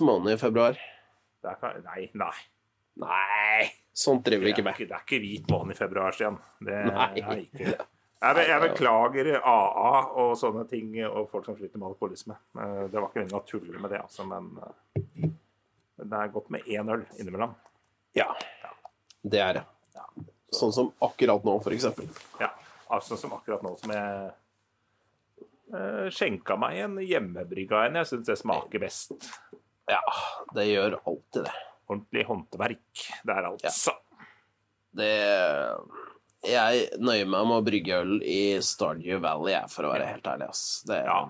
hvit måned i februar. Det er, ikke- nei, nei. Nei, sånt driver vi Det ikke er med. ikke, det er ikke hvit måned i februar, Stian. Det Nei. er ikke jeg, be- jeg beklager AA og sånne ting, og folk som sliter med alkoholisme. Eh, Det var ikke meningen å tulle med det, altså, men eh, det er godt med én øl innimellom. Ja, det er det. Sånn som akkurat nå, eksempel. Ja, altså som akkurat nå som jeg eh, skjenka meg en hjemmebrygga en. Jeg syns det smaker best. Ja, det gjør alltid det. Ordentlig håndverk der, altså. Det Jeg nøyer meg med å brygge øl i Stardew Valley, jeg, for å være helt ærlig. Ass. Det, Ja.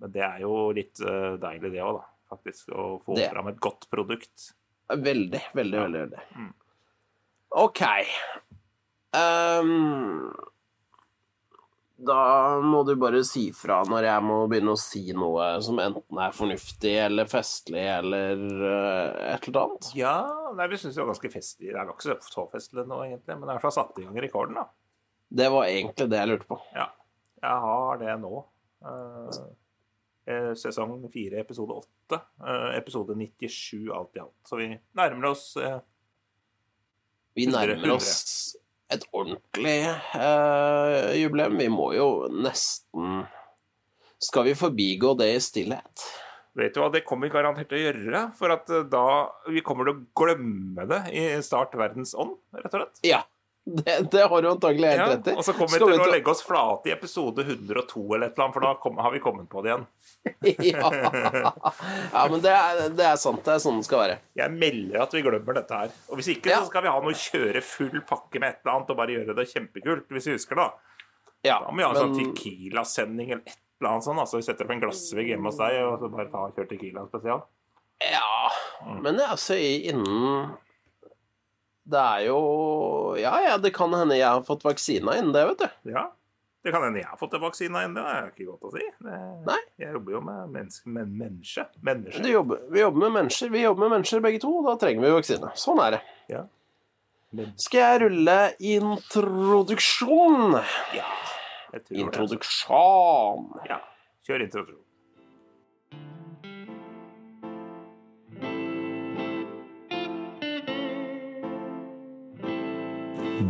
Men det er jo litt eh, deilig, det òg, da. Faktisk. Å få Det. fram et godt produkt. Veldig, veldig, veldig. veldig. Mm. OK. Ehm, da må du bare si fra når jeg må begynne å si noe som enten er fornuftig eller festlig eller uh, et eller annet. Ja, nei, vi syns det var ganske festlig. Det er nok ikke så festlig nå, egentlig, men det er i hvert fall satt i gang rekorden, da. Det var egentlig det jeg lurte på. Ja. Jeg har det nå. Eh, eh, sesong fire, episode åtte. Eh, episode 97 alt i alt. Så vi nærmer oss eh, Vi nærmer hundre. oss et ordentlig eh, jubileum. Vi må jo nesten Skal vi forbigå det i stillhet? Vet du hva, det kommer vi garantert til å gjøre. For at eh, da Vi kommer til å glemme det i Start verdens ånd, rett og slett. Ja, det, det har du antagelig helt rett i. og så kommer vi til å legge oss flate i episode 102 eller et eller annet, for da kom, har vi kommet på det igjen. ja. ja, men det er, det er sant. Det er sånn det skal være. Jeg melder at vi glemmer dette her. Og hvis ikke, Ja. så skal vi ha noe kjøre full pakke med et eller annet og bare gjøre det kjempekult, hvis vi husker da. Ja, Da må vi ha en sånn men- Tequila-sending eller et eller annet sånt. Altså vi setter opp en glassvegg hjemme hos deg og så bare ta og kjøre Tequila spesial. Ja, men altså innen Det er jo Ja, ja, det kan hende jeg har fått vaksina innen det, vet du. Ja. Det kan hende jeg har fått vaksina innen det. det er ikke godt å si. Det, Nei. Jeg jobber jo med mennesker. men menneske. menneske. Jobber, vi jobber med mennesker, vi jobber med mennesker begge to, og da trenger vi vaksine. Sånn er det. Ja. Men, Skal jeg rulle introduksjon? ja. Introduksjon. Ja. Kjør introduksjon.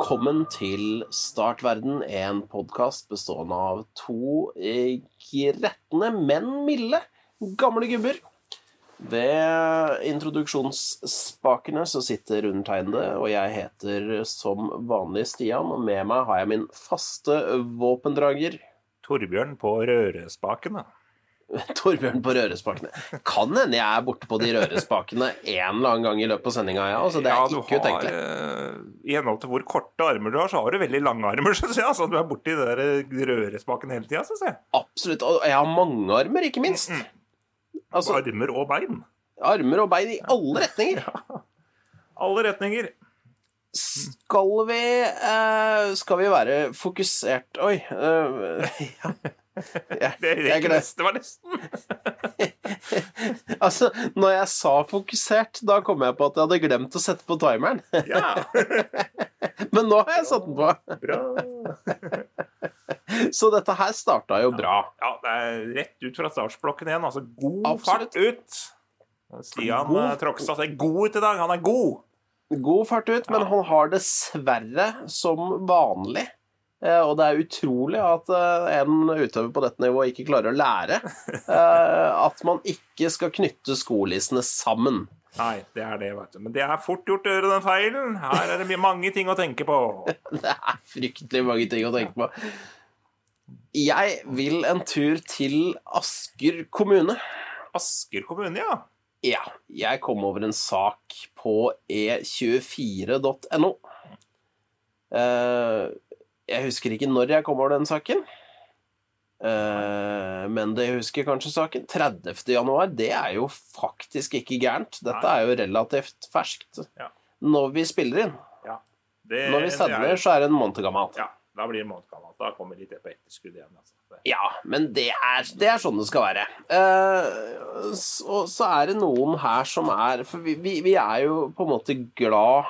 Velkommen til Startverden, en podkast bestående av to eh, gretne, men milde gamle gubber. Ved introduksjonsspakene så sitter undertegnede, og jeg heter som vanlig Stian. Og med meg har jeg min faste våpendrager, Torbjørn på rørespakene. Torbjørn på rørespakene. Kan hende jeg er borte på de rørespakene en eller annen gang i løpet av sendinga, ja. Altså, det er du ikke har, utenkelig. eh, I henhold til hvor korte armer du har, så har du veldig lange armer, syns jeg. Altså, du er borti de der rørespakene hele tida, syns jeg. Absolutt. Og jeg har mange armer, ikke minst. Altså, Armer og bein. armer og bein i alle retninger. Alle retninger. Skal vi eh, Skal vi være fokusert Oi. eh, ja. Jeg, Det, jeg det var nesten. altså, når jeg sa fokusert, da kom jeg på at jeg hadde glemt å sette på timeren. Ja, Men nå har jeg satt den på. bra. Så dette her starta jo bra. Ja, det er rett ut fra startsblokken igjen. Altså god Absolutt. fart ut. Stian God. Trokstad er god ut i dag. Han er god. God fart ut, men han har dessverre, som vanlig eh, og det er utrolig at eh, en utøver på dette nivået ikke klarer å lære eh, at man ikke skal knytte skolissene sammen. Nei, det er det, vet du. Men det er fort gjort å gjøre den feilen. Her er det mange ting å tenke på. Det er fryktelig mange ting å tenke på. Jeg vil en tur til Asker kommune. Asker kommune, ja. Ja, jeg kom over en sak på e e24.no. Eh, jeg husker ikke når jeg kom over den saken. Eh, men det husker kanskje saken. 30. januar, det er jo faktisk ikke gærent. Dette er jo relativt ferskt Ja. når vi spiller inn. Ja. Det, Når vi sedler sender, er- så er det en måned gammelt. Ja, da blir det en måned gammelt. Da kommer litt på etterskudd igjen. Altså. Ja, men det er, det er sånn det skal være. Eh, så, så er det noen her som er For vi, vi, vi er jo på en måte glad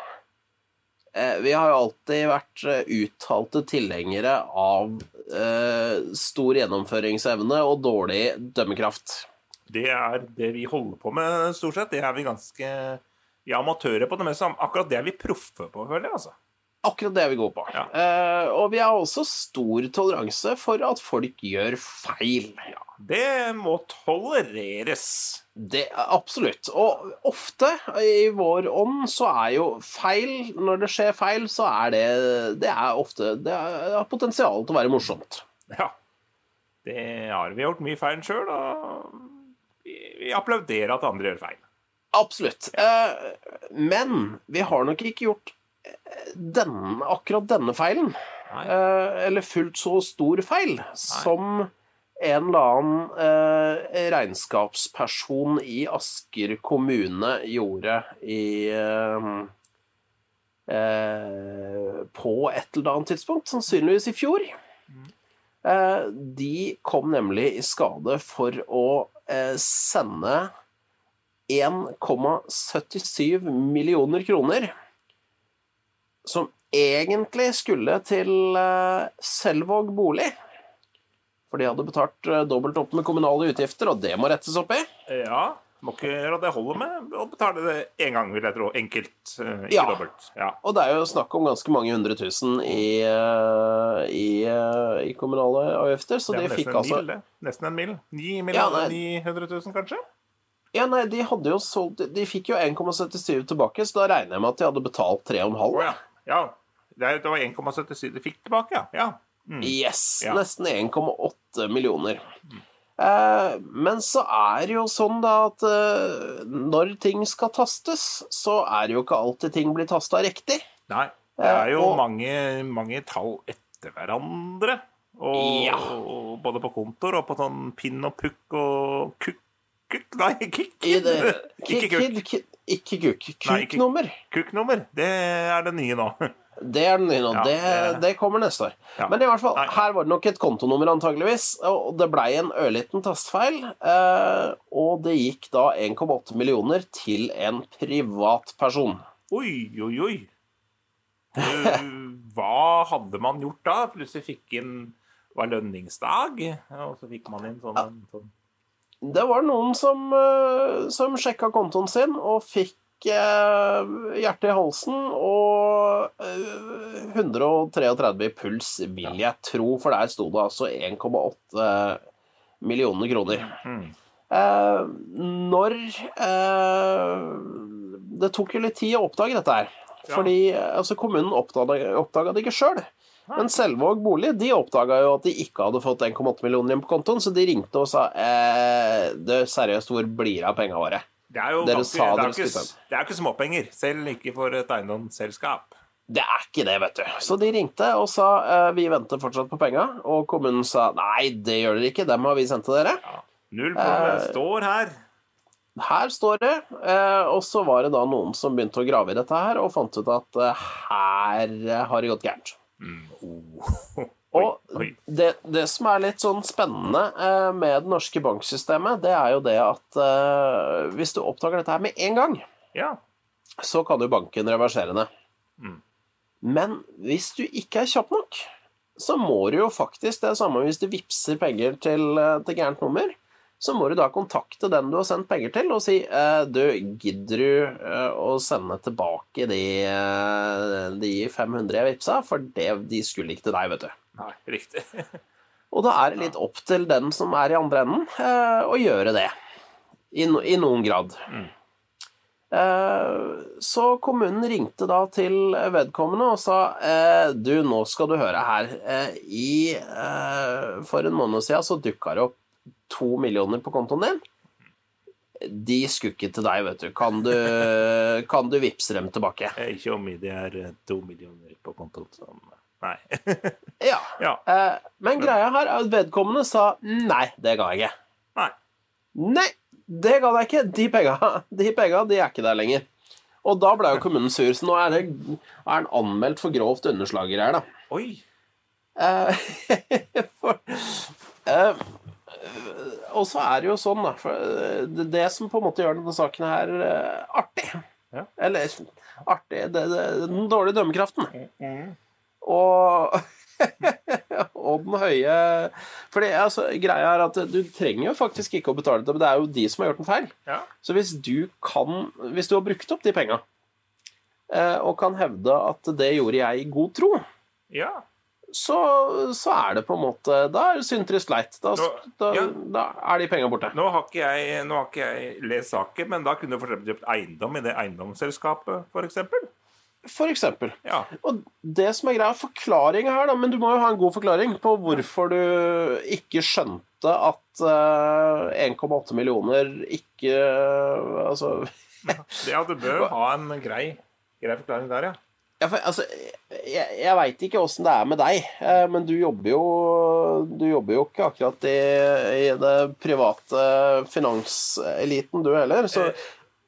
Vi har jo alltid vært eh, uttalte tilhengere av eh, stor gjennomføringsevne og dårlig dømmekraft. Det er det vi holder på med, stort sett. Det er vi ganske vi er amatører på det meste. Akkurat det er vi proffe på, føler jeg. altså. Akkurat det er vi gode på. Ja. Eh, og vi har også stor toleranse for at folk gjør feil. Det må tolereres. Det er Absolutt. Og ofte i vår ånd så er jo feil Når det skjer feil, så er det Det er ofte Det har potensial til å være morsomt. Ja. Det har vi gjort mye feil sjøl, og vi, applauderer at andre gjør feil. Absolutt. Eh, men vi har nok ikke gjort eh, denne, akkurat denne feilen. Nei. Eh, eller fullt så stor feil som en eller annen eh, regnskapsperson i Asker kommune gjorde i eh, eh, På et eller annet tidspunkt, sannsynligvis i fjor. Eh, de kom nemlig i skade for å eh, sende 1,77 millioner kroner som egentlig skulle til eh, Selvåg bolig. For de hadde betalt eh, dobbelt opp med kommunale utgifter, og det må rettes opp i. Ja. Må ikke gjøre at det holder med å betale det én gang, vil jeg tro. Enkelt, eh, ikke Ja. dobbelt. Ja. Og det er jo snakk om ganske mange hundre tusen i, eh, i, i kommunale avgifter, så de fikk en altså mil. Nesten en mil. 9 millioner, ja, 900 000, kanskje? Ja, nei, de hadde jo solgt De fikk jo 1,77 tilbake, så da regner jeg med at de hadde betalt 3,5. Oh, ja. ja. Det det var 1,77 de fikk tilbake, ja. ja. Mm. Yes, Ja. nesten 1,8 millioner. Eh, men så er det jo sånn da at eh, når ting skal tastes, så er det jo ikke alltid ting blir tasta riktig. Nei. Det er jo Eh, og- mange, mange tall etter hverandre. Og, Ja. og både på kontor og på sånn pinn og pukk og kukk Kukk? Nei, kikk. Det, ikke kukk. ikke kukk. Kukknummer. Kukknummer. Det er det nye nå. Det er den nye nå. Ja, det, det- kommer neste år. Ja. Men i hvert fall, her var det nok et kontonummer antageligvis, og det blei en ørliten tastefeil. Eh, og det gikk da 1,8 millioner til en privatperson. Oi, oi, oi. Eh, Hva hadde man gjort da? Plutselig fikk inn var lønningsdag, og så fikk man inn sånn, ja. sånn Det var noen som, uh, som sjekka kontoen sin og fikk uh, hjertet i halsen og eh, 133 i puls, vil jeg tro, for der sto det altså 1,8 millioner kroner. mm. Eh, når eh, Det tok jo litt tid å oppdage dette her. Ja. Fordi eh, altså, kommunen oppdaga det ikke sjøl. Men Selvåg bolig de oppdaga jo at de ikke hadde fått 1,8 millioner inn på kontoen, så de ringte og sa eh, det seriøst, hvor blir det av penga våre? Det er jo Dere ganske, det er ikke, det er ikke småpenger, selv ikke for et eiendomsselskap. Det er ikke det, vet du. Så de ringte og sa eh, vi venter fortsatt på penga, og kommunen sa nei, det gjør dere ikke, dem har vi sendt til dere. Ja. Null problem. Eh, Står her. Her står det, eh, og så var det da noen som begynte å grave i dette her, og fant ut at her har det gått gærent. Mm. Oh. Og oi. det, det som er litt sånn spennende eh, med det norske banksystemet, det er jo det at eh, hvis du oppdager dette her med en gang, Ja. så kan jo banken reversere det. Mm. Men hvis du ikke er kjapp nok, så må du jo faktisk det er samme hvis du vippser penger til, eh, til gærent nummer. Så må du da kontakte den du har sendt penger til, og si eh, Du, gidder du å sende tilbake de, de 500 jeg vippsa? For det, de skulle ikke til deg, vet du. Nei, riktig. Og da er det litt opp til den som er i andre enden, eh, å gjøre det. I, no, I noen grad. Mm. Eh, så kommunen ringte da til vedkommende og sa eh, Du, nå skal du høre her. Eh, i, eh, for en måned siden så dukka det opp to millioner på kontoen din. De skulle ikke til deg, vet du. Kan du, kan du vippse dem tilbake? Ikke om det er eh, to millioner på kontoen som Nei. Ja. ja. Eh, men greia her er at vedkommende sa nei, det ga jeg ikke. Nei. Nei, det ga jeg ikke. De penga, de penga de er ikke der lenger. Og da ble jo kommunen sur, så nå er, det, er han anmeldt for grovt underslager her, da. Oi! Eh, for, eh, og så er det jo sånn, da for det, det som på en måte gjør denne saken her artig Ja. Eller artig det, det, Den dårlige dømmekraften. Og og den høye Fordi altså, greia er at du trenger jo faktisk ikke å betale det, men det er jo de som har gjort en feil. Ja. Så hvis du kan Hvis du har brukt opp de penga, eh, og kan hevde at det gjorde jeg i god tro, ja. så, så er det på en måte Da er synd, leit. Da, Nå- da, ja. da er de penga borte. Nå har, ikke jeg, nå har ikke jeg lest saken, men da kunne du eksempel kjøpt eiendom i det eiendomsselskapet, eksempel. For eksempel. Ja. Og det som er greia, forklaringa her, da, men du må jo ha en god forklaring på hvorfor du ikke skjønte at eh, 1,8 millioner ikke Altså Det, ja, du bør jo ha en grei, grei forklaring der, ja. Ja, for, altså, jeg, jeg veit ikke åssen det er med deg, eh, men du jobber jo Du jobber jo ikke akkurat i, i det private finanseliten, du heller. Så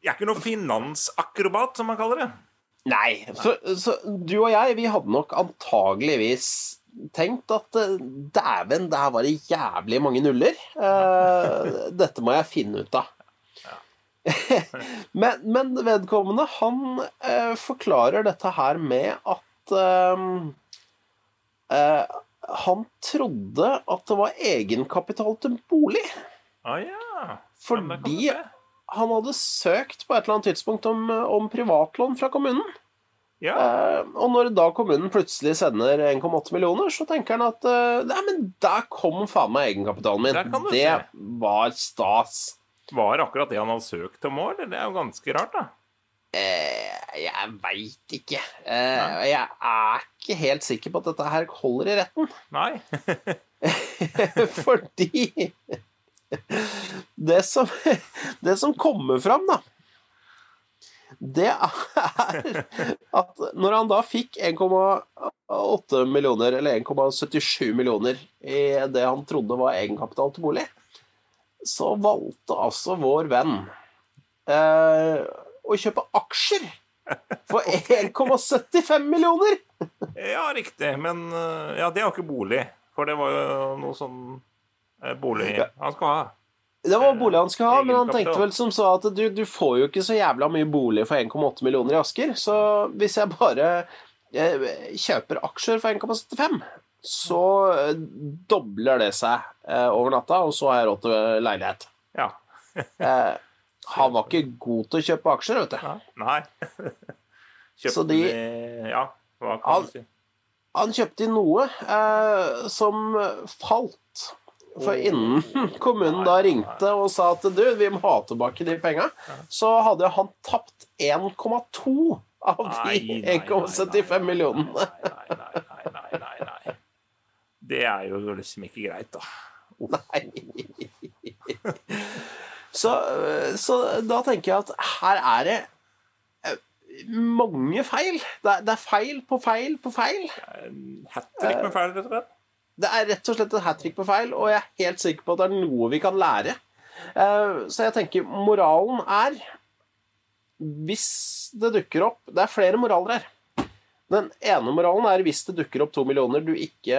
Jeg er ikke noe finansakrobat, som man kaller det. Nei. Så, så du og jeg, vi hadde nok antageligvis tenkt at dæven, det her var det jævlig mange nuller. Eh, dette må jeg finne ut av. men, men vedkommende, han eh, forklarer dette her med at eh, eh, han trodde at det var egenkapital til bolig. Ah, ja. Ja, Fordi se. Han hadde søkt på et eller annet tidspunkt om, om privatlån fra kommunen. Ja. Eh, og når da kommunen plutselig sender 1,8 millioner, så tenker han at eh, Nei, men der kom faen meg egenkapitalen min. Det se. var stas. Var akkurat det han hadde søkt om òg, eller? Det er jo ganske rart, da. Eh, jeg veit ikke. Eh, jeg er ikke helt sikker på at dette her holder i retten. Nei. Fordi det som, det som kommer fram, da Det er at når han da fikk 1,8 millioner, eller 1,77 millioner, i det han trodde var egenkapital til bolig, så valgte altså vår venn eh, å kjøpe aksjer for 1,75 millioner! Ja, riktig. Men eh, ja, det er jo ikke bolig. For det var jo noe sånn bolig han skal ha. Det var bolig han skulle ha, men han tenkte vel som så at du, du får jo ikke så jævla mye bolig for 1,8 millioner i Asker, så hvis jeg bare eh, kjøper aksjer for 1,75, så eh, dobler det seg eh, over natta, og så har jeg råd til leilighet. Ja. Eh, han var ikke god til å kjøpe aksjer, vet du. Nei. Kjøpte Så de- Ja, hva kan Han- du si? Han kjøpte noe eh, som falt. For innen kommunen da ringte og sa at du, vi må ha tilbake de penga, så hadde han tapt 1,2 av de 1,75 millionene. Nei, nei, nei, nei, nei, nei. Det er jo liksom ikke greit, da. Nei. Så, så da tenker jeg at her er det eh, mange feil. Det er, det er feil på feil på feil. Hat trick med feil, rett og slett. Det er rett og slett et hat trick på feil, og jeg er helt sikker på at det er noe vi kan lære. Eh, Så jeg tenker moralen er Hvis det dukker opp Det er flere moraler her. Den ene moralen er hvis det dukker opp to millioner du ikke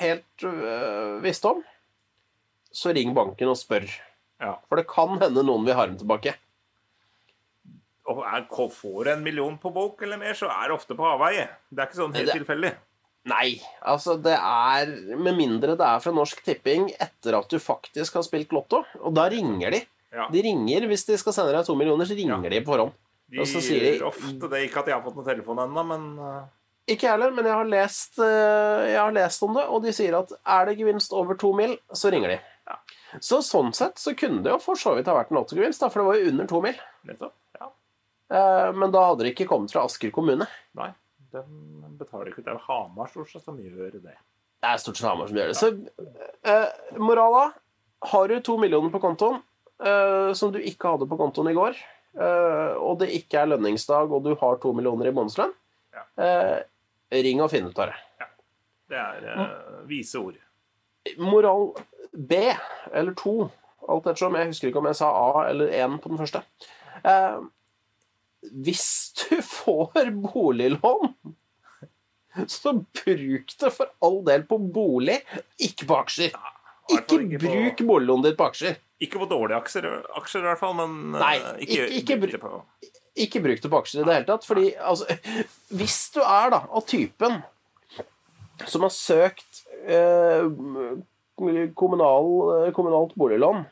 helt øh, visste om, så ring banken og spør. Ja. For det kan hende noen vil ha dem tilbake. Og er, får du en million på bok eller mer, så er det ofte på avveie. Det er ikke sånn helt Det- tilfeldig. Nei, altså det er Med mindre det er fra Norsk Tipping etter at du faktisk har spilt Lotto, og da ringer de. Ja. De ringer hvis de skal sende deg to millioner, så ringer Ja. de på forhånd. De og så sier de- ofte det. Ikke at jeg har fått noen telefon ennå, men uh, Ikke jeg heller, men jeg har, lest, eh, jeg har lest om det, og de sier at er det gevinst over to mil, så ringer de. Ja. Så sånn sett så kunne det jo for så vidt ha vært en lottogevinst, for det var jo under to mil. nettopp. Ja. Eh, Men da hadde det ikke kommet fra Asker kommune. Nei, den betaler ikke. Det er Hamar stort sett som gjør det. Det er stort sett Hamar som gjør det. Så eh, morala Har du to millioner på kontoen eh, som du ikke hadde på kontoen i går, eh, og det ikke er lønningsdag, og du har to millioner i månedslønn, Ja. eh, ring og finn ut av det. Det er uh, vise ord. Moral B, eller to, alt ettersom. Jeg husker ikke om jeg sa A eller 1 på den første. Hvis du får boliglån, så bruk det for all del på bolig, ikke på aksjer. Ikke fall på- bruk boliglånet ditt på aksjer. Ikke på dårlige aksjer, aksjer i hvert fall, men eh, Nei, ikke, ikke- ikke bruk det på Ikke bruk det på aksjer i det hele tatt. Fordi altså, hvis du er da av typen som har søkt eh, kommunal, eh, kommunalt boliglån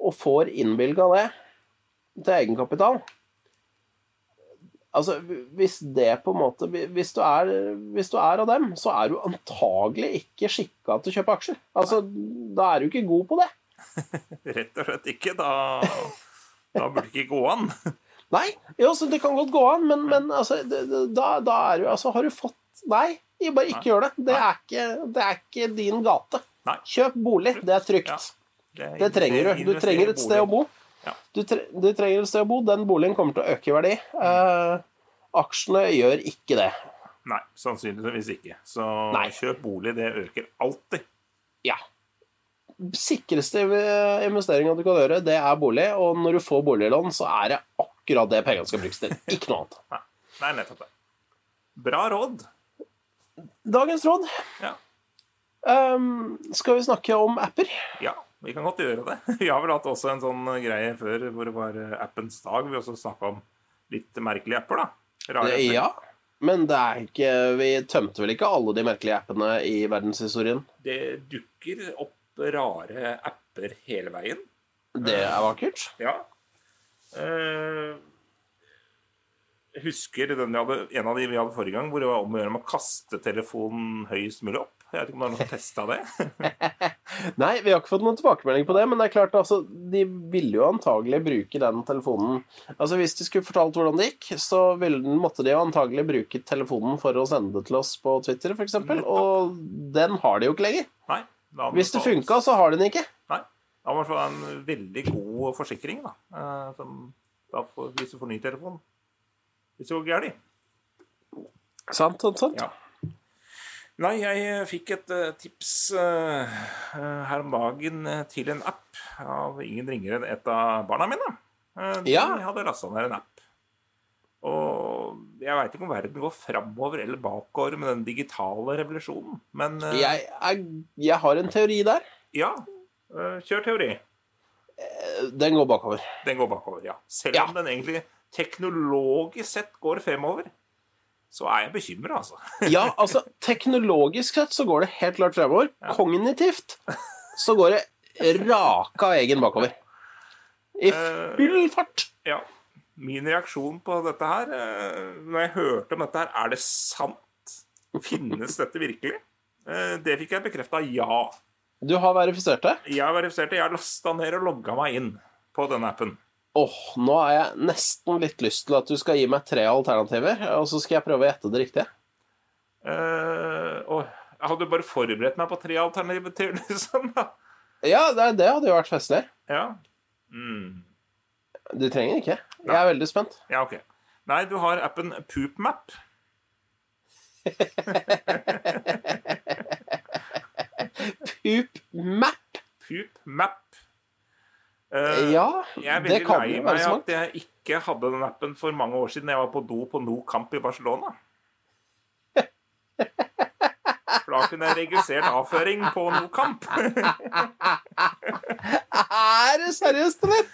og får innvilga det til egenkapital Altså, hvis det på en måte Hvis du er, hvis du er av dem, så er du antagelig ikke skikka til å kjøpe aksjer. Altså, da er du ikke god på det. Rett og slett ikke. Da, da burde det ikke gå an. Nei, jo, så det kan godt gå an, men, men altså, det, det, da, da er du Altså, har du fått Nei, bare ikke Nei. gjør det. Det er ikke, det er ikke din gate. Nei. Kjøp bolig. Det er trygt. Ja. Det trenger du. Du trenger et sted å bo. Ja. Du, tre, du trenger et sted å bo. Den boligen kommer til å øke i verdi. Eh, aksjene gjør ikke det. Nei, sannsynligvis ikke. Så Nei. kjøp bolig. Det øker alltid. Ja. Sikreste investeringa du kan gjøre, det er bolig. Og når du får boliglån, så er det akkurat det pengene skal brukes til. Ikke noe annet. Nei, Nei nettopp det. Bra råd. Dagens råd. Ja. Um, skal vi snakke om apper? ja, vi kan godt gjøre det. Vi har vel hatt også en sånn greie før hvor det var eh, appens dag. Vi også snakka om litt merkelige apper, da. Rare apper. Ja. Men det er ikke, vi tømte vel ikke alle de merkelige appene i verdenshistorien? Det dukker opp rare apper hele veien. Det er vakkert. Ja. Eh, jeg husker den hadde, en av de vi hadde forrige gang, hvor det var om å gjøre med å kaste telefonen høyest mulig opp. Jeg vet ikke om det er noen som testa det. Nei, vi har ikke fått noen tilbakemelding på det, men det er klart, altså, de ville jo antagelig bruke den telefonen Altså, Hvis de skulle fortalt hvordan det gikk, så ville, den- måtte de jo antagelig bruke telefonen for å sende det til oss på Twitter, f.eks., og den har de jo ikke lenger. Nei. det Hvis det funka, så har de den ikke. Nei. Da må hvert få en veldig god forsikring, da. eh, Som da får, hvis du får ny telefon. Hvis det går galt. Sant, sant, sant. Ja. Nei, jeg fikk et eh, tips eh, eh, her om dagen eh, til en app av ingen ringere enn et av barna mine. De Ja. hadde lasta ned en app. Og jeg veit ikke om verden går framover eller bakover med den digitale revolusjonen, men eh, Jeg, er, jeg har en teori der. ja. eh, kjør teori. Den går bakover. Den går bakover, ja. Selv Ja. om den egentlig teknologisk sett går fremover, så er jeg bekymra, altså. Ja, altså, teknologisk sett så går det helt klart fremover. Kognitivt så går det raka egen bakover. I Eh, full fart. Ja. Min reaksjon på dette her, eh, når jeg hørte om dette her, er det sant? Finnes dette virkelig? Eh, Det fikk jeg bekrefta ja. Du har verifisert det? Jeg har verifisert det. Jeg har lasta ned og logga meg inn på denne appen. Åh, nå har jeg nesten litt lyst til at du skal gi meg tre alternativer, og så skal jeg prøve å gjette det riktige. Uh, jeg hadde bare forberedt meg på tre alternativer liksom. da. Ja, det, det hadde jo vært festlig. Ja. Mm. Du trenger ikke. Jeg er veldig spent. ja, ok. Nei, du har appen PoopMap. Poop map. PoopMap. Eh, Ja, Jeg er veldig lei meg at jeg ikke hadde den appen for mange år siden jeg var på do på No Camp i Barcelona. For da kunne jeg registrert avføring på No Camp. Er det seriøst, eller?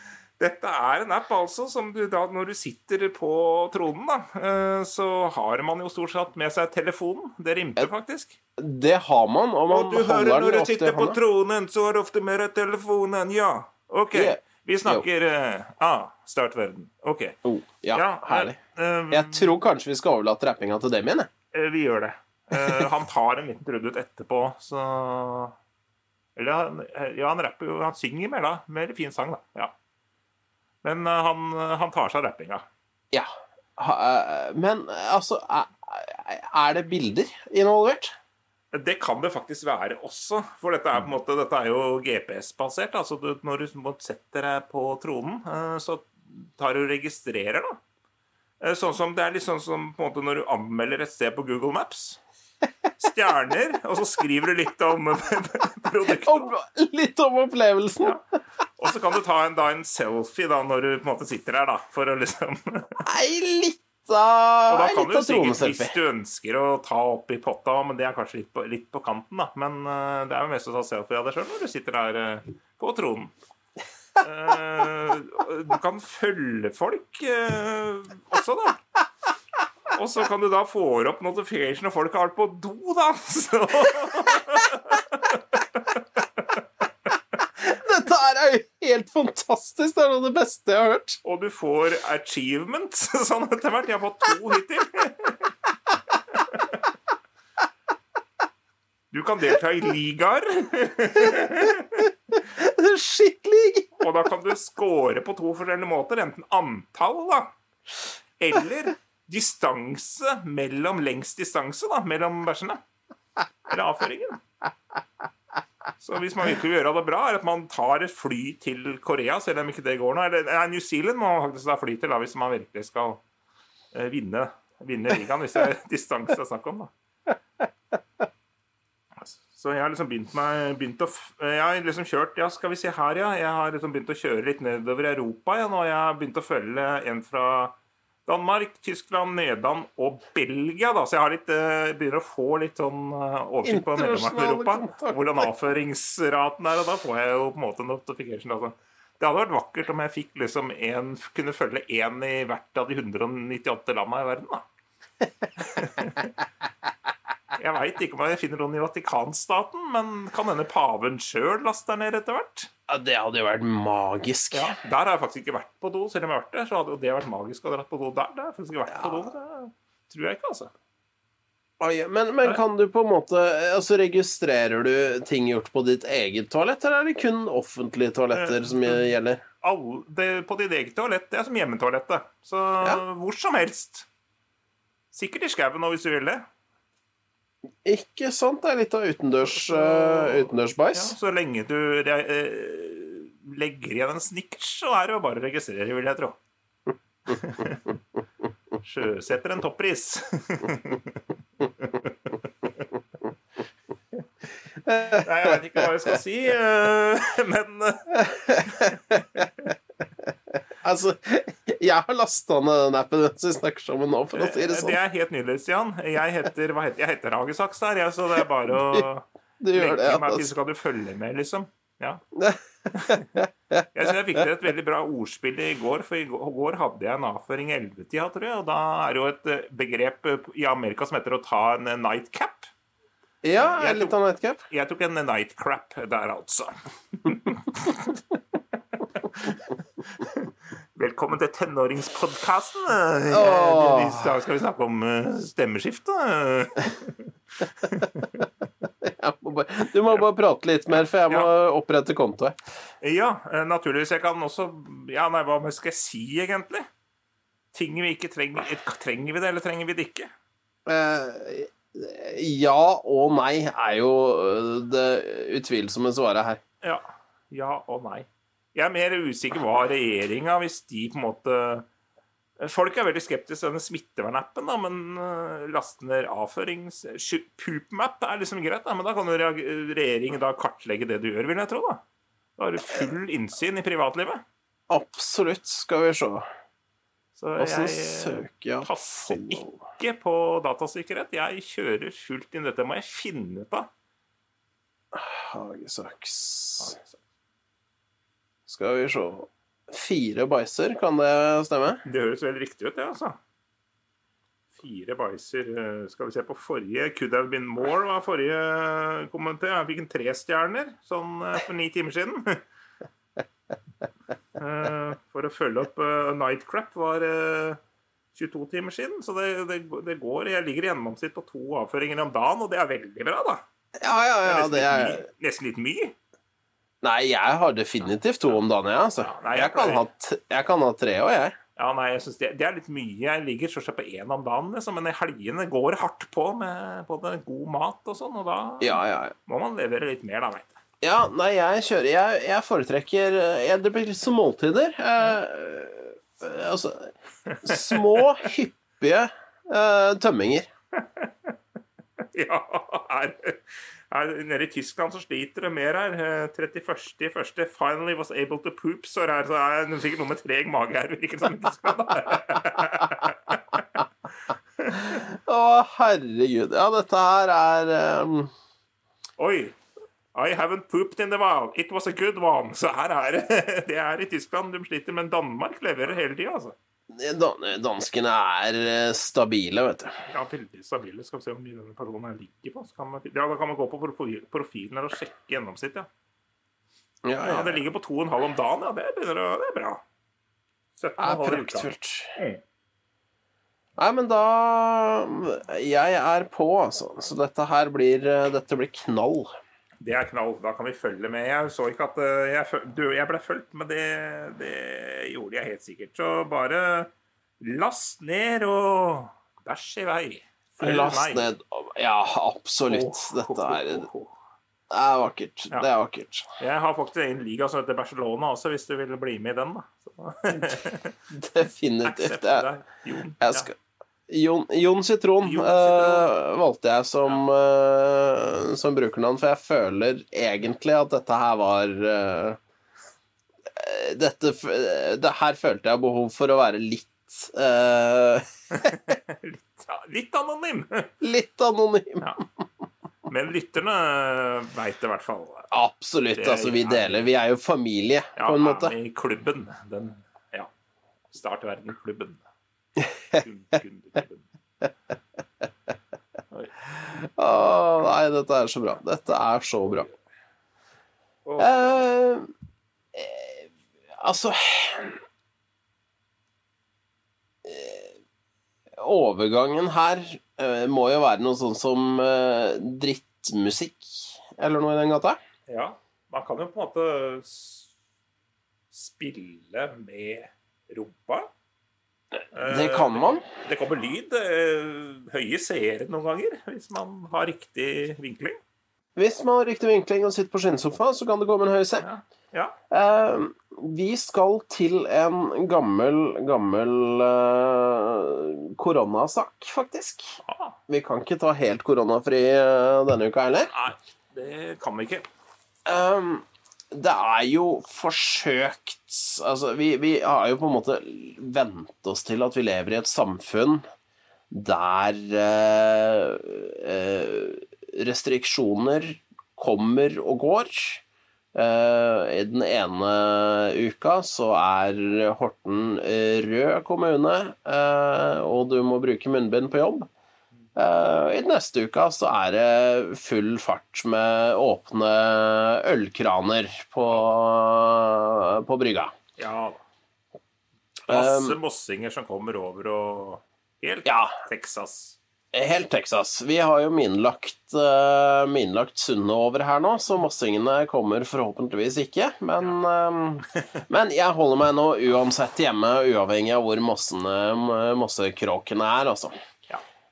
Dette er en app altså som du da, når du sitter på tronen, da, eh, så har man jo stort sett med seg telefonen. Det rimte faktisk. Det har man, og man Og du hører når du sitter på tronen, så har du ofte med deg telefonen. Ja, OK. Yeah. Vi snakker uh, ah, Start verden. OK. Oh, ja, herlig. Uh, Jeg tror kanskje vi skal overlate rappinga til dem igjen, jeg. Uh, Vi gjør det. Eh, han tar en liten trudelutt etterpå, så Eller han- ja, han rapper jo Han synger mer, da. Mer fin sang, da. Ja. Men han, han tar seg av rappinga. Ja. Ha, men altså er, er det bilder involvert? Det kan det faktisk være også, for dette er på en måte Dette er jo GPS-basert. altså du, Når du setter deg på tronen, eh, så tar du og registrerer, da. Eh, Sånn som, det er litt sånn som på en måte når du anmelder et sted på Google Maps. stjerner, og så skriver du litt om produktet. Litt om opplevelsen. Og så kan du ta en, da, en selfie da, når du på en måte sitter der, da, for å liksom Nei, lita Da ei kan du lita sikkert, hvis du ønsker å ta opp i potta, men det er kanskje litt på, litt på kanten, da. Men uh, det er jo mest å ta selfie av deg sjøl når du sitter der uh, på tronen. Uh, du kan følge folk også, da. Og så kan du da få opp notification når folk har vært på do, da. Så, her er jo helt fantastisk. Det er noe av det beste jeg har hørt. og du får achievement sånn etter hvert. Jeg har fått to hittil. Du kan delta i ligaer. Skikkelig! Og da kan du score på to forskjellige måter. Enten antall, da. Eller distanse mellom lengst distanse, da. Mellom bæsjene. Eller avføringen. Så hvis man virkelig vil gjøre det bra, er at man tar et fly til Korea, selv om ikke det går nå. Eller nei, New Zealand må man faktisk ta fly til da, hvis man virkelig skal eh, vinne, vinne ligaen. Hvis det er distanse det er snakk om, da. Så jeg har liksom begynt meg begynt å, Jeg har liksom kjørt Ja, skal vi se her, ja. Jeg har liksom begynt å kjøre litt nedover Europa ja, nå. jeg har begynt å følge en fra Danmark, Tyskland, Nederland og Belgia. da, Så jeg har litt, eh, begynner å få litt sånn eh, oversikt på medlemmene i Europa. kontakter. Hvordan avføringsraten er, og da får jeg jo på en måte notification. altså. Det hadde vært vakkert om jeg fikk liksom en, kunne følge én i hvert av de 198 landene i verden. da. Jeg veit ikke om jeg finner noen i Vatikanstaten, men kan hende paven sjøl laster ned etter hvert? Ja, det hadde jo vært magisk. Ja, Der har jeg faktisk ikke vært på do, selv om jeg har vært der. Så hadde jo det vært magisk å dra på do der. Det har jeg faktisk ikke vært på do. Det tror jeg ikke, altså. Men, men kan du på en måte Altså, registrerer du ting gjort på ditt eget toalett, eller er det kun offentlige toaletter som gjelder? All, det, på ditt eget toalett, det er som hjemmetoalettet. Så Ja. hvor som helst. Sikkert i skauen òg, hvis du vil det. Ikke sant? Det er litt av utendørs, uh, utendørsbæsj. Ja, så lenge du eh, legger igjen en snickers, så er det jo bare å registrere, vil jeg tro. Sjøsetter en toppris. Nei, jeg veit ikke hva jeg skal si, eh, men eh, Altså, jeg har lasta ned den appen mens vi snakker sammen nå, for å si det sånn. det er helt nydelig, Stian. Jeg heter, hva heter, jeg heter Hagesaks der, så det er bare å Du gjør det, legge meg til, så kan du følge med, liksom. Ja. Jeg syns jeg fikk til et veldig bra ordspill i går, for i går hadde jeg en avføring i ellevetida, tror jeg. Og da er det jo et eh, begrep eh, i Amerika som heter å ta en eh, nightcap. Ja, Jeg liten litt av nightcap. Jeg tok en nightcrap der, altså. Velkommen til tenåringspodkasten. I dag skal vi snakke om eh, stemmeskifte. Må bare, du må bare prate litt mer, for jeg må opprette konto. Ja, eh, naturligvis. Jeg kan også Ja, nei, hva skal jeg si, egentlig? Ting vi ikke trenger Trenger vi det, eller trenger vi det ikke? Eh, ja og nei er jo det utvilsomme svaret her. Ja. Ja og nei. Jeg er mer usikker hva regjeringa, hvis de på en måte Folk er veldig skeptiske til denne smittevernappen, da, men uh, laste ned avførings... Poopmap er liksom greit, da, men da kan jo regjeringen da kartlegge det du gjør, vil jeg tro. Da Da har du full innsyn i privatlivet. Absolutt, skal vi se. Så jeg eh, søker passer ikke på datasikkerhet. Jeg kjører fullt inn. Dette må jeg finne ut av. Hagesaks Skal vi se Fire bæsjer, kan det stemme? Det høres veldig riktig ut, det, altså. Fire bæsjer. eh, Skal vi se på forrige Could have been more var forrige kommentar. Jeg fikk en tre stjerner sånn eh, for ni timer siden. Eh, For å følge opp Nightcrap var eh, 22 timer siden. Så det, det, det går Jeg ligger i gjennomsnitt på to avføringer om dagen, og det er veldig bra, da. Ja, ja, ja, nesten, det er nesten litt mye. Nei, jeg har definitivt to om dagen, jeg, altså. Ja, nei, jeg Jeg kan ha, jeg kan ha tre òg, jeg. Ja, nei, jeg synes det, det er litt mye. Jeg ligger stort sett på én om dagen, liksom, men helgene går hardt på med både god mat og sånn, og da Ja, ja, ja. må man levere litt mer, da, veit du. Ja, nei, jeg kjører Jeg, jeg foretrekker jeg, Det blir litt som måltider. Eh, eh, altså Små, hyppige eh, tømminger. Ja, er nede i Tyskland så sliter det mer her. Eh, 31.1. Finally was able to poop, så her så er det sikkert noe med treg mage her. Virker det som i Tyskland. da. Å, herregud. Ja, dette her er um, Oi. I haven't pooped in the while. It was a good one. Så her er det. Det er i Tyskland de sliter, men Danmark leverer hele tida, altså. Dan Danskene er eh, stabile, vet du. Ja, veldig stabile. Skal vi se hvor mye denne personen her ligger på. Så kan man, ja, Da kan man gå på profilen her og sjekke gjennomsnittet. ja. Ja, Ja, Det ligger på 2,5 om dagen, ja. Det, begynner det er bra. 17,5 Det er praktfullt. Mm. Nei, men da Jeg er på, altså. Så dette her blir eh, Dette blir knall. Det er knall. Da kan vi følge med. Jeg så ikke at eh, jeg, du, jeg ble fulgt, men det, det gjorde jeg helt sikkert. Så bare last ned og bæsj i vei. Følg Last meg. ned Ja, absolutt. Dette er, det er vakkert. Ja. Det er vakkert. Jeg har faktisk en liga som heter Barcelona også, hvis du vil bli med i den. da. Definitivt. Jeg, jeg skal Jon, Jon Sitron Jon Sitron. Citron. valgte jeg som, eh, som brukernavn, for jeg føler egentlig at dette her var uh, dette, det her følte jeg behov for å være litt eh, litt, litt anonym. Litt anonym. Ja. Men lytterne veit det i hvert fall. Absolutt. Det Altså, vi deler Vi er jo familie, Ja, på en måte. Ja, i klubben. Den, ja. Start verden-klubben. Oi. Nei, dette er så bra. Dette er så bra. Oh. Eh, eh, altså eh, Overgangen her eh, må jo være noe sånn som eh, drittmusikk, eller noe i den gata. Ja, man kan jo på en måte spille med rumpa. Det kan man. Det kommer lyd. eh, Høye seere noen ganger, hvis man har riktig vinkling. Hvis man har riktig vinkling og sitter på skinnsofa, så kan det komme en høy se. Ja. ja. Eh, vi skal til en gammel, gammel eh, koronasak, faktisk. Ah, Vi kan ikke ta helt koronafri eh, denne uka heller. nei, det kan vi ikke. Um, det er jo forsøkt Altså, vi, vi har jo på en måte vent oss til at vi lever i et samfunn der eh, eh, restriksjoner kommer og går. Eh, I den ene uka så er Horten rød kommune, eh, og du må bruke munnbind på jobb. Eh, I neste uke så er det full fart med åpne ølkraner på, på brygga. Ja. Masse mossinger som kommer over og Helt Ja, Texas. helt Texas. Vi har jo minlagt, uh, minlagt sundet over her nå, så mossingene kommer forhåpentligvis ikke. Men, eh, men jeg holder meg nå uansett hjemme, uavhengig av hvor mossene, mossekråkene er, altså.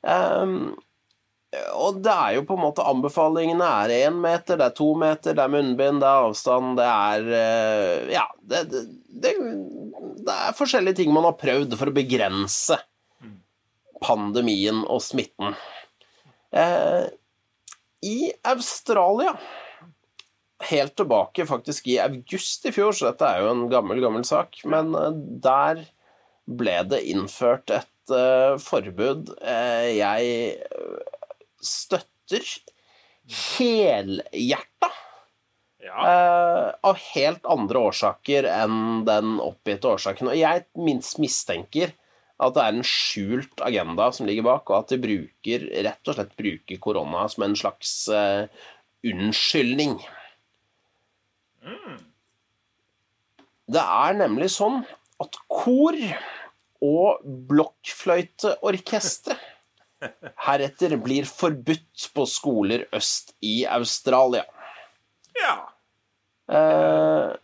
Um, og det er jo på en måte Anbefalingene er én meter, det er to meter, det er munnbind, det er avstand, det er eh, Ja, det, det, det, det er forskjellige ting man har prøvd for å begrense pandemien og smitten. Eh, I Australia Helt tilbake faktisk i august i fjor, så dette er jo en gammel, gammel sak, men eh, der ble det innført et eh, forbud uh, jeg eh, støtter helhjerta. Ja. av helt andre årsaker enn den oppgitte årsaken. Og jeg minst mistenker at det er en skjult agenda som ligger bak, og at de bruker, rett og slett bruker korona som en slags unnskyldning. Det er nemlig sånn at kor og blokkfløyteorkestre heretter blir forbudt på skoler øst i Australia. ja. Eh,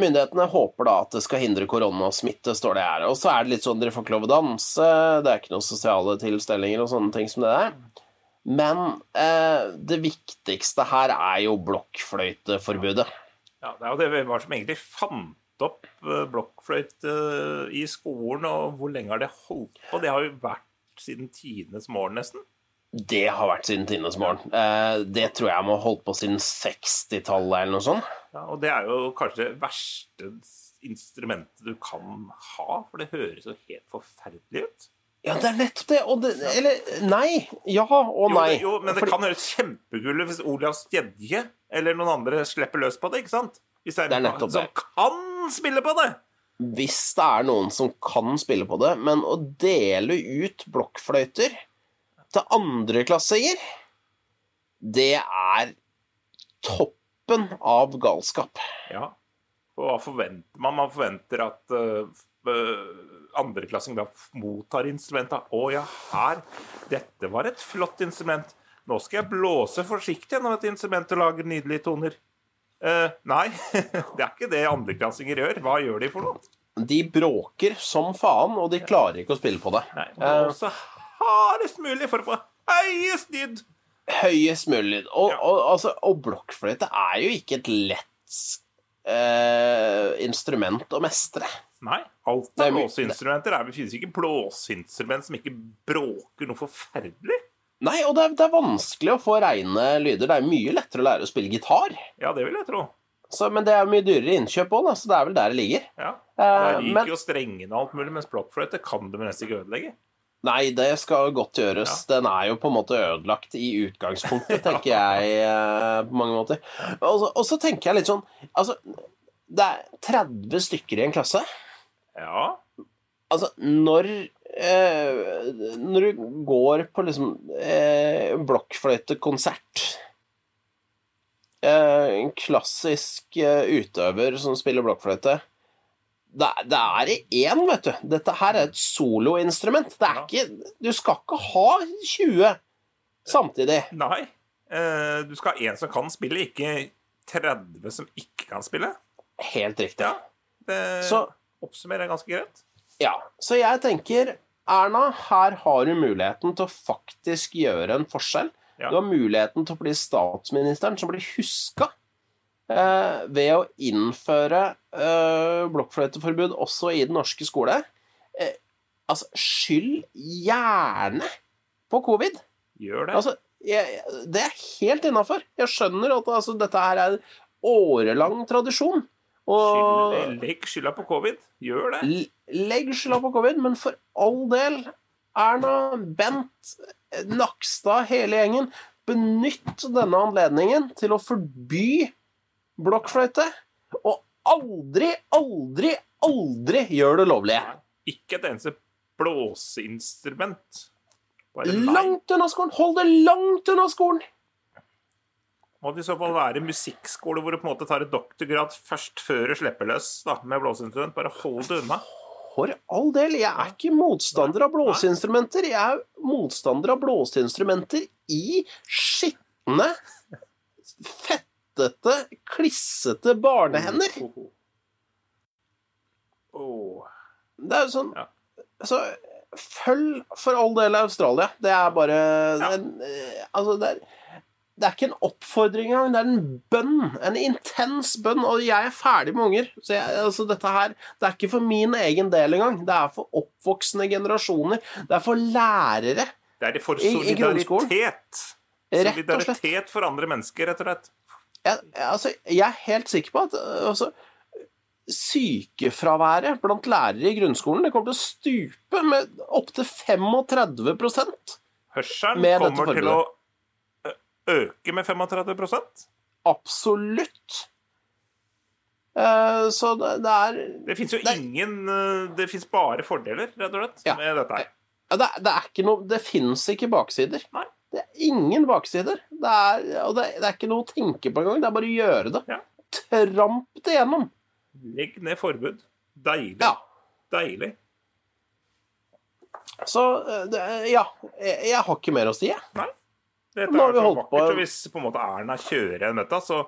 myndighetene håper da at det skal hindre koronasmitte, står det her. Og så er det litt sånn dere får ikke lov å danse, det er ikke noen sosiale tilstelninger og sånne ting som det der. Men eh, det viktigste her er jo blokkfløyteforbudet. ja. Det er jo det vi var det som egentlig fant opp eh, blokkfløyte i skolen, og hvor lenge har det holdt på? Det har jo vært siden tidenes morgen, nesten. Det har vært siden tidenes morgen. Eh, det tror jeg må ha holdt på siden 60-tallet eller noe sånt. Ja, og det er jo kanskje det verste instrumentet du kan ha, for det høres jo helt forferdelig ut. Ja, det er nettopp det. Og det eller nei. Ja og Jo, nei. det, jo, men det Fordi- kan høres kjempegull ut hvis Olav Stjedje eller noen andre slipper løs på det, ikke sant? Hvis det er, Det er noen som det. Kan spille på det! Hvis det er noen som kan spille på det, men å dele ut blokkfløyter til andreklassinger, det er toppen av galskap. Ja. Og hva forventer man? Man forventer at uh, andreklassing da mottar instrumentet. Å ja, her. Dette var et flott instrument. Nå skal jeg blåse forsiktig gjennom et instrument og lage nydelige toner. Eh, nei, det er ikke det andreklassinger gjør. Hva gjør de for noe? De bråker som faen, og de klarer ikke å spille på det. Nei, Eh, Blåse hardest mulig for å få høyest lyd. høyest mulig lyd. Og, Ja. og, altså, og blokkfløyte er jo ikke et lett uh, instrument å mestre. Nei, alt av blåseinstrumenter er Det finnes ikke blåseinstrument som ikke bråker noe forferdelig. Nei, og det er, det er vanskelig å få reine lyder. Det er mye lettere å lære å spille gitar. Ja, det vil jeg tro. Så, men det er mye dyrere innkjøp òg, så det er vel der det ligger. Ja. Eh, liker men jo strengene og alt mulig, mens blokkfløyte kan du nesten ikke ødelegge. nei, det skal godt gjøres. Den er jo på en måte ødelagt i utgangspunktet, tenker jeg eh, på mange måter. Og så, og så tenker jeg litt sånn Altså, det er 30 stykker i en klasse. Ja. Altså, når eh, Når du går på liksom eh, blokkfløytekonsert eh, En klassisk eh, utøver som spiller blokkfløyte det, det er én, vet du. Dette her er et soloinstrument. Det er ikke Du skal ikke ha 20 samtidig. Nei. Eh, du skal ha én som kan spille, ikke 30 som ikke kan spille. Helt riktig. Ja. Det Så oppsummerer ganske greit. Ja, så jeg tenker Erna, her har du muligheten til å faktisk gjøre en forskjell. Ja. Du har muligheten til å bli statsministeren som blir huska eh, ved å innføre eh, blokkfløyteforbud også i den norske skole. Eh, altså, skyld gjerne på covid. Gjør det. Altså, jeg, det er helt innafor. Jeg skjønner at altså, dette her er årelang tradisjon. Og Skyld, legg skylda på covid. Gjør det. Legg skylda på covid, men for all del, Erna, Bent, Nakstad, hele gjengen, benytt denne anledningen til å forby blokkfløyte. Og aldri, aldri, aldri gjør det lovlig. Ikke et eneste blåseinstrument. Langt unna skolen! Hold det langt unna skolen! Må det i så fall være musikkskole hvor du på en måte tar et doktorgrad først før du slipper løs da, med blåseinstrument. Bare hold det unna. For all del, jeg er ikke motstander av blåseinstrumenter. Jeg er motstander av blåseinstrumenter i skitne, fettete, klissete barnehender. Det er jo sånn altså, Så følg for all del Australia. Det er bare det eh, Altså, det er, det er ikke en oppfordring engang. Det er en bønn. En intens bønn. Og jeg er ferdig med unger. Så jeg, altså, dette her Det er ikke for min egen del engang. Det er for oppvoksende generasjoner. Det er for lærere. Det er for I- i grunnskolen. solidaritet. Solidaritet for andre mennesker, rett og slett. Jeg, altså, jeg er helt sikker på at øh, altså, sykefraværet blant lærere i grunnskolen det kommer til å stupe med opptil 35 Hørselen kommer til å øke med 35 Absolutt. Uh, så det, det er Det fins jo det, ingen eh, Det fins bare fordeler, rett og slett, Ja. med dette her. ja, det, det er ikke noe Det fins ikke baksider. Nei. Det er ingen baksider. Det er, og det, er ikke noe å tenke på engang. Det er bare å gjøre det. Ja. Tramp det gjennom. Legg ned forbud. Deilig. Ja. Deilig. Så eh, ja. Jeg, jeg har ikke mer å si, jeg. Dette er så på- vakkert, og Hvis på en måte Erna kjører igjen dette, så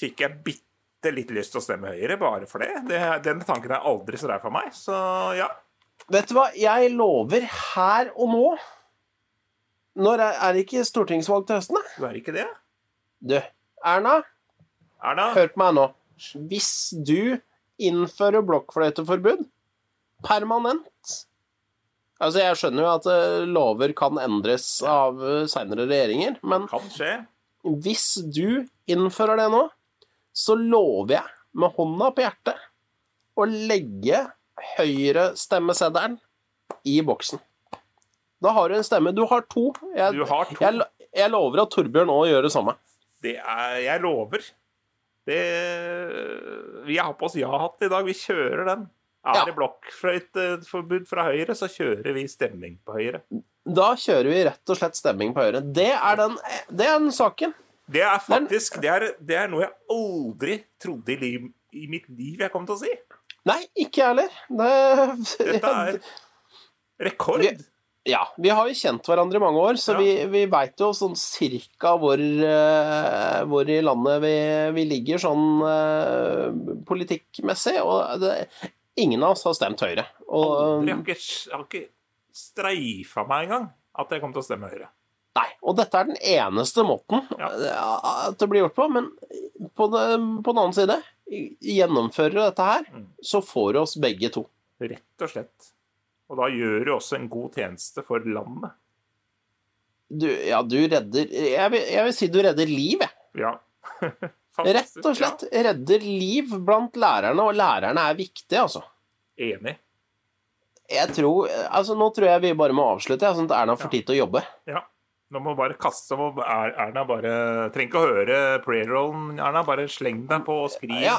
fikk jeg bitte litt lyst til å stemme Høyre bare for det. det den tanken er aldri så rær for meg. Så ja. Vet du hva, jeg lover her og nå Når er, er det ikke stortingsvalg til høsten, da? Du er ikke det? Du, Erna, Erna? hør på meg nå. Hvis du innfører blokkfløyteforbud permanent Altså, jeg skjønner jo at eh, lover kan endres av eh, seinere regjeringer, men hvis du innfører det nå, så lover jeg med hånda på hjertet å legge høyrestemmeseddelen i boksen. Da har du en stemme. Du har to. Jeg, Du har to. jeg, jeg lover at Torbjørn òg gjør det samme. Det er Jeg lover. Det Vi har på oss ja-hatt i dag. Vi kjører den. Er Ja. det blokkfløyteforbud fra Høyre, så kjører vi stemming på Høyre. Da kjører vi rett og slett stemming på Høyre. Det er den, det er den saken. Det er faktisk det er, det er noe jeg aldri trodde i, liv, i mitt liv jeg kom til å si. Nei, ikke jeg heller. Det, Dette er rekord. Vi- Ja, vi har jo kjent hverandre i mange år, så Ja. vi, vi veit jo sånn cirka hvor, eh, hvor i landet vi, vi ligger sånn uh, politikkmessig. Og det, ingen av oss har stemt Høyre. Og, Jeg har ikke, har ikke streifa meg engang at jeg kommer til å stemme Høyre. nei, og dette er den eneste måten Ja. eh, at det blir gjort på. Men på, det, på den annen side, gjennomfører du dette her, Mm. så får du oss begge to. Rett og slett. Og da gjør du også en god tjeneste for landet. Du, ja, du redder jeg vil, jeg vil si du redder liv, jeg. Ja. Rett og slett redder liv blant lærerne, og lærerne er viktige, altså. Enig. Jeg tror, altså Nå tror jeg vi bare må avslutte, sånn at Erna får tid til å jobbe. Ja. Nå må bare kaste Er- Erna bare Trenger ikke å høre prayer-rollen, Erna. Bare sleng deg på og skriv. Ja.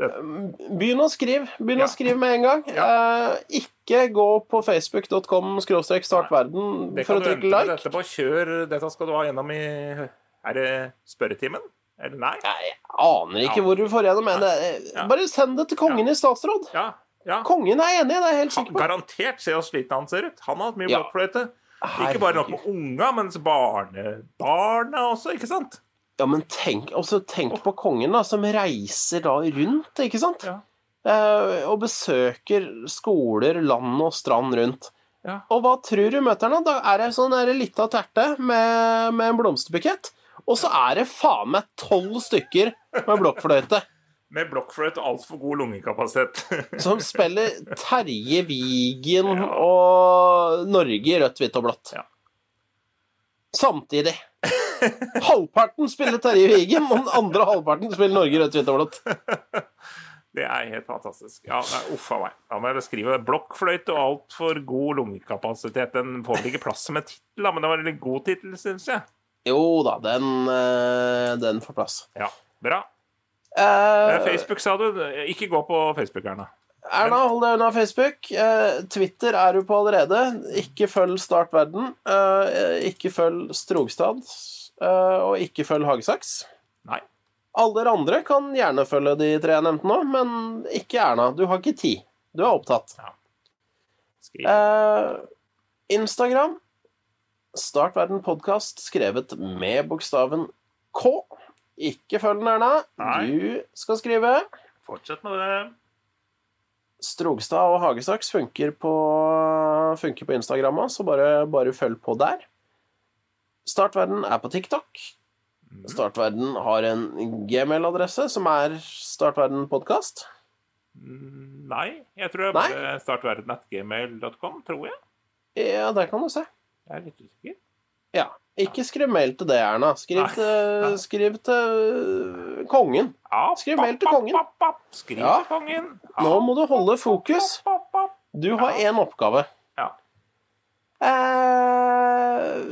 Begynn å skrive. Begynn Ja. å skrive med en gang. Eh, ikke gå på facebook.com skråstrek startverden for å trykke like. Kjør. Dette skal du ha gjennom i Er det spørretimen? Eller nei? Jeg aner ikke Ja. hvor du får gjennom men det. Ja. Bare send det til kongen i statsråd. Ja. ja. Kongen er enig, det er jeg helt sikker på. garantert. Se hvor sliten han ser ut. Han har hatt mye Ja. blokkfløyte. Ikke bare nok med unga, men barnebarna også, ikke sant? Ja, men tenk, tenk på kongen, da, som reiser da rundt, ikke sant? Ja. Eh, og besøker skoler land og strand rundt. Ja. Og hva tror du møter han da? Da er det sånn lita terte med, med en blomsterbukett, og så er det faen meg tolv stykker med blokkfløyte Med blokkfløyte og altfor god lungekapasitet. som spiller Terje Vigen og Norge i rødt, hvitt og blått. Ja. Samtidig. Halvparten spiller Terje Vigen, og den andre halvparten spiller Norge i rødt, hvitt og blått. Det er helt fantastisk. Ja, Uff a meg. Da må jeg beskrive det. Blokkfløyte og altfor god lungekapasitet. Den får vel ikke plass som en tittel, men det var en god tittel, syns jeg. Jo da, den, eh, den får plass. Ja, Bra. Eh, Facebook, sa du. Ikke gå på Facebook, Erna. Erna, hold deg unna Facebook. Uh, Twitter er du på allerede. Ikke følg Start Verden. Uh, ikke følg Strogstad. Og ikke følg Hagesaks. Nei. Alle dere andre kan gjerne følge de tre jeg nevnte nå, men ikke Erna. Du har ikke tid. Du er opptatt. Skriv. Eh, Instagram. Start Verden podkast skrevet med bokstaven K. Ikke følg den, Erna. Du skal skrive. Fortsett med det. Strogstad og Hagesaks funker på, funker på Instagram så bare, bare følg på der. Startverden er på TikTok. Mm. Startverden har en gmail-adresse som er startverdenpodkast. Mm, Nei, jeg tror det er bare startverden.gmail.com, tror jeg. Ja, der kan du se. Jeg er litt usikker. Ja. Ikke skriv mail til det, Erna. Skriv Nei. til, skriv til kongen. Ja, Skriv mail til kongen. Skriv Ja. til kongen. Nå må du holde fokus. Du har én oppgave. Ja. Eh,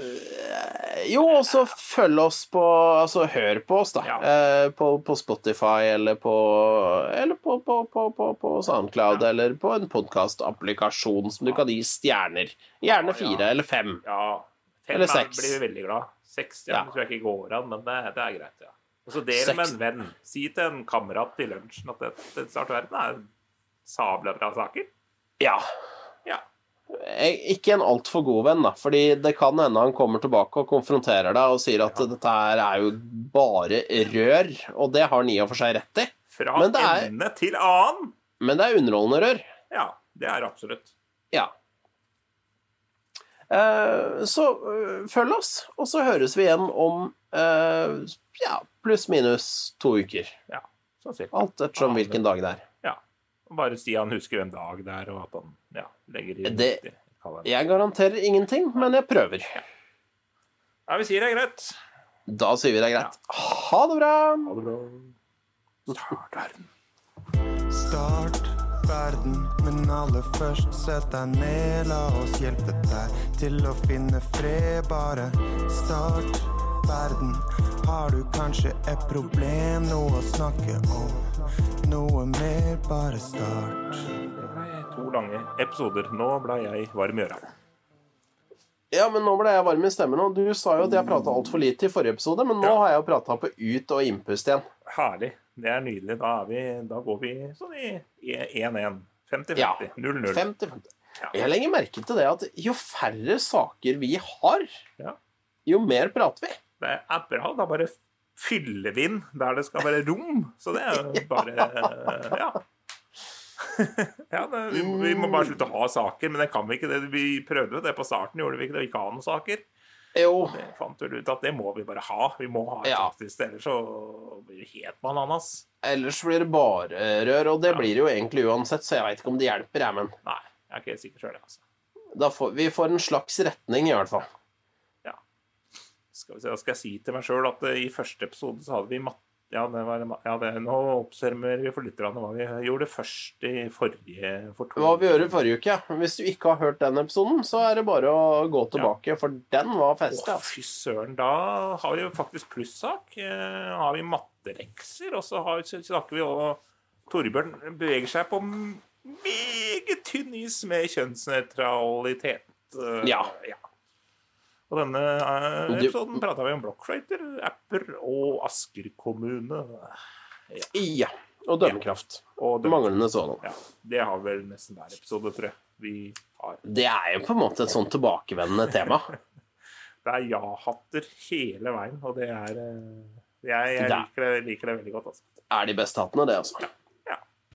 jo, og så følg oss på Altså, hør på oss, da. Ja. Eh, på, på Spotify eller på Eller på, på, på, på, på SoundCloud eller på en podkastapplikasjon som du kan gi stjerner. Gjerne Ja, ja. fire eller fem. Ja, fem Eller er- seks. blir vi veldig glad. Seks Ja. ja. tror jeg ikke går an, men det, det er greit. ja. Og så del med en venn. Si til en kamerat til lunsjen at dette Start Verden er sabla bra saker. Ja. Ikke en altfor god venn, da, fordi det kan hende han kommer tilbake og konfronterer deg og sier at Ja. dette her er jo bare rør, og det har han i og for seg rett i. Fra Men det er- ende til annen. Men det er underholdende rør. Ja, det er absolutt. Ja. Eh, Så eh, følg oss, og så høres vi igjen om eh, ja, pluss-minus to uker. Ja, så sikkert Alt ettersom hvilken dag det er. Ja. Bare si han husker hvem dag det er, og at han ja, legger i Det-. Jeg garanterer ingenting, men jeg prøver. Ja, vi sier det er greit. Da sier vi det er greit. Ha det bra! Ha det bra. Start verden. Start verden, men aller først sett deg ned. La oss hjelpe deg til å finne fred. Bare start verden. Har du kanskje et problem, noe å snakke om? Noe mer, bare start. To lange episoder. Nå ble jeg varm i øra. Ja, men nå ble jeg varm i stemmen, og du sa jo at jeg prata altfor lite i forrige episode, men nå Ja. har jeg jo prata på ut- og innpust igjen. Herlig. Det er nydelig. Da, er vi, da går vi sånn i 1-1. 50-50. Ja. 0-0. 50-50. Ja. Jeg legger merke til det at jo færre saker vi har, Ja. jo mer prater vi. Det er bra. Da bare fyller vi inn der det skal være rom. Så det er jo bare Ja. ja det, vi, vi må bare slutte å ha saker, men det kan vi ikke. Det. Vi prøvde det på starten, gjorde vi ikke det? Vi ikke ha noen saker. Jo, Det fant vel ut at det må vi bare ha. Vi må ha et Ja. taktisk, ellers så blir det helt bananas. ellers blir det bare rør, og det Ja. blir det jo egentlig uansett, så jeg veit ikke om det hjelper, jeg, men Nei, jeg er ikke helt sikker sjøl, altså. da får, vi får en slags retning, i hvert fall. Skal vi se, skal jeg si til meg sjøl at eh, i første episode så hadde vi matte ja, det var, ja det, nå oppsummerer vi for lytterne hva vi gjorde først i forrige for Hva vi gjorde i forrige uke. Hvis du ikke har hørt den episoden, så er det bare å gå tilbake, for den var Å, festlig. altså. fy søren. Da har vi jo faktisk plussak. Eh, har vi mattelekser, og så har, snakker vi og Torbjørn beveger seg på meget tynn is med kjønnsnøytralitet. Eh, Ja. Og denne eh, episoden prata vi om blokkfløyter, apper og Asker kommune. Ja. Og dømmekraft. Og dømmekraft. Manglende sådan. ja, det har vel nesten hver episode, tror jeg. Vi har. Det er jo på en måte et sånn tilbakevendende tema. Det er ja-hatter hele veien, og det er eh, Jeg, jeg er- liker, det, liker det veldig godt, altså. Er de beste hattene, det, altså.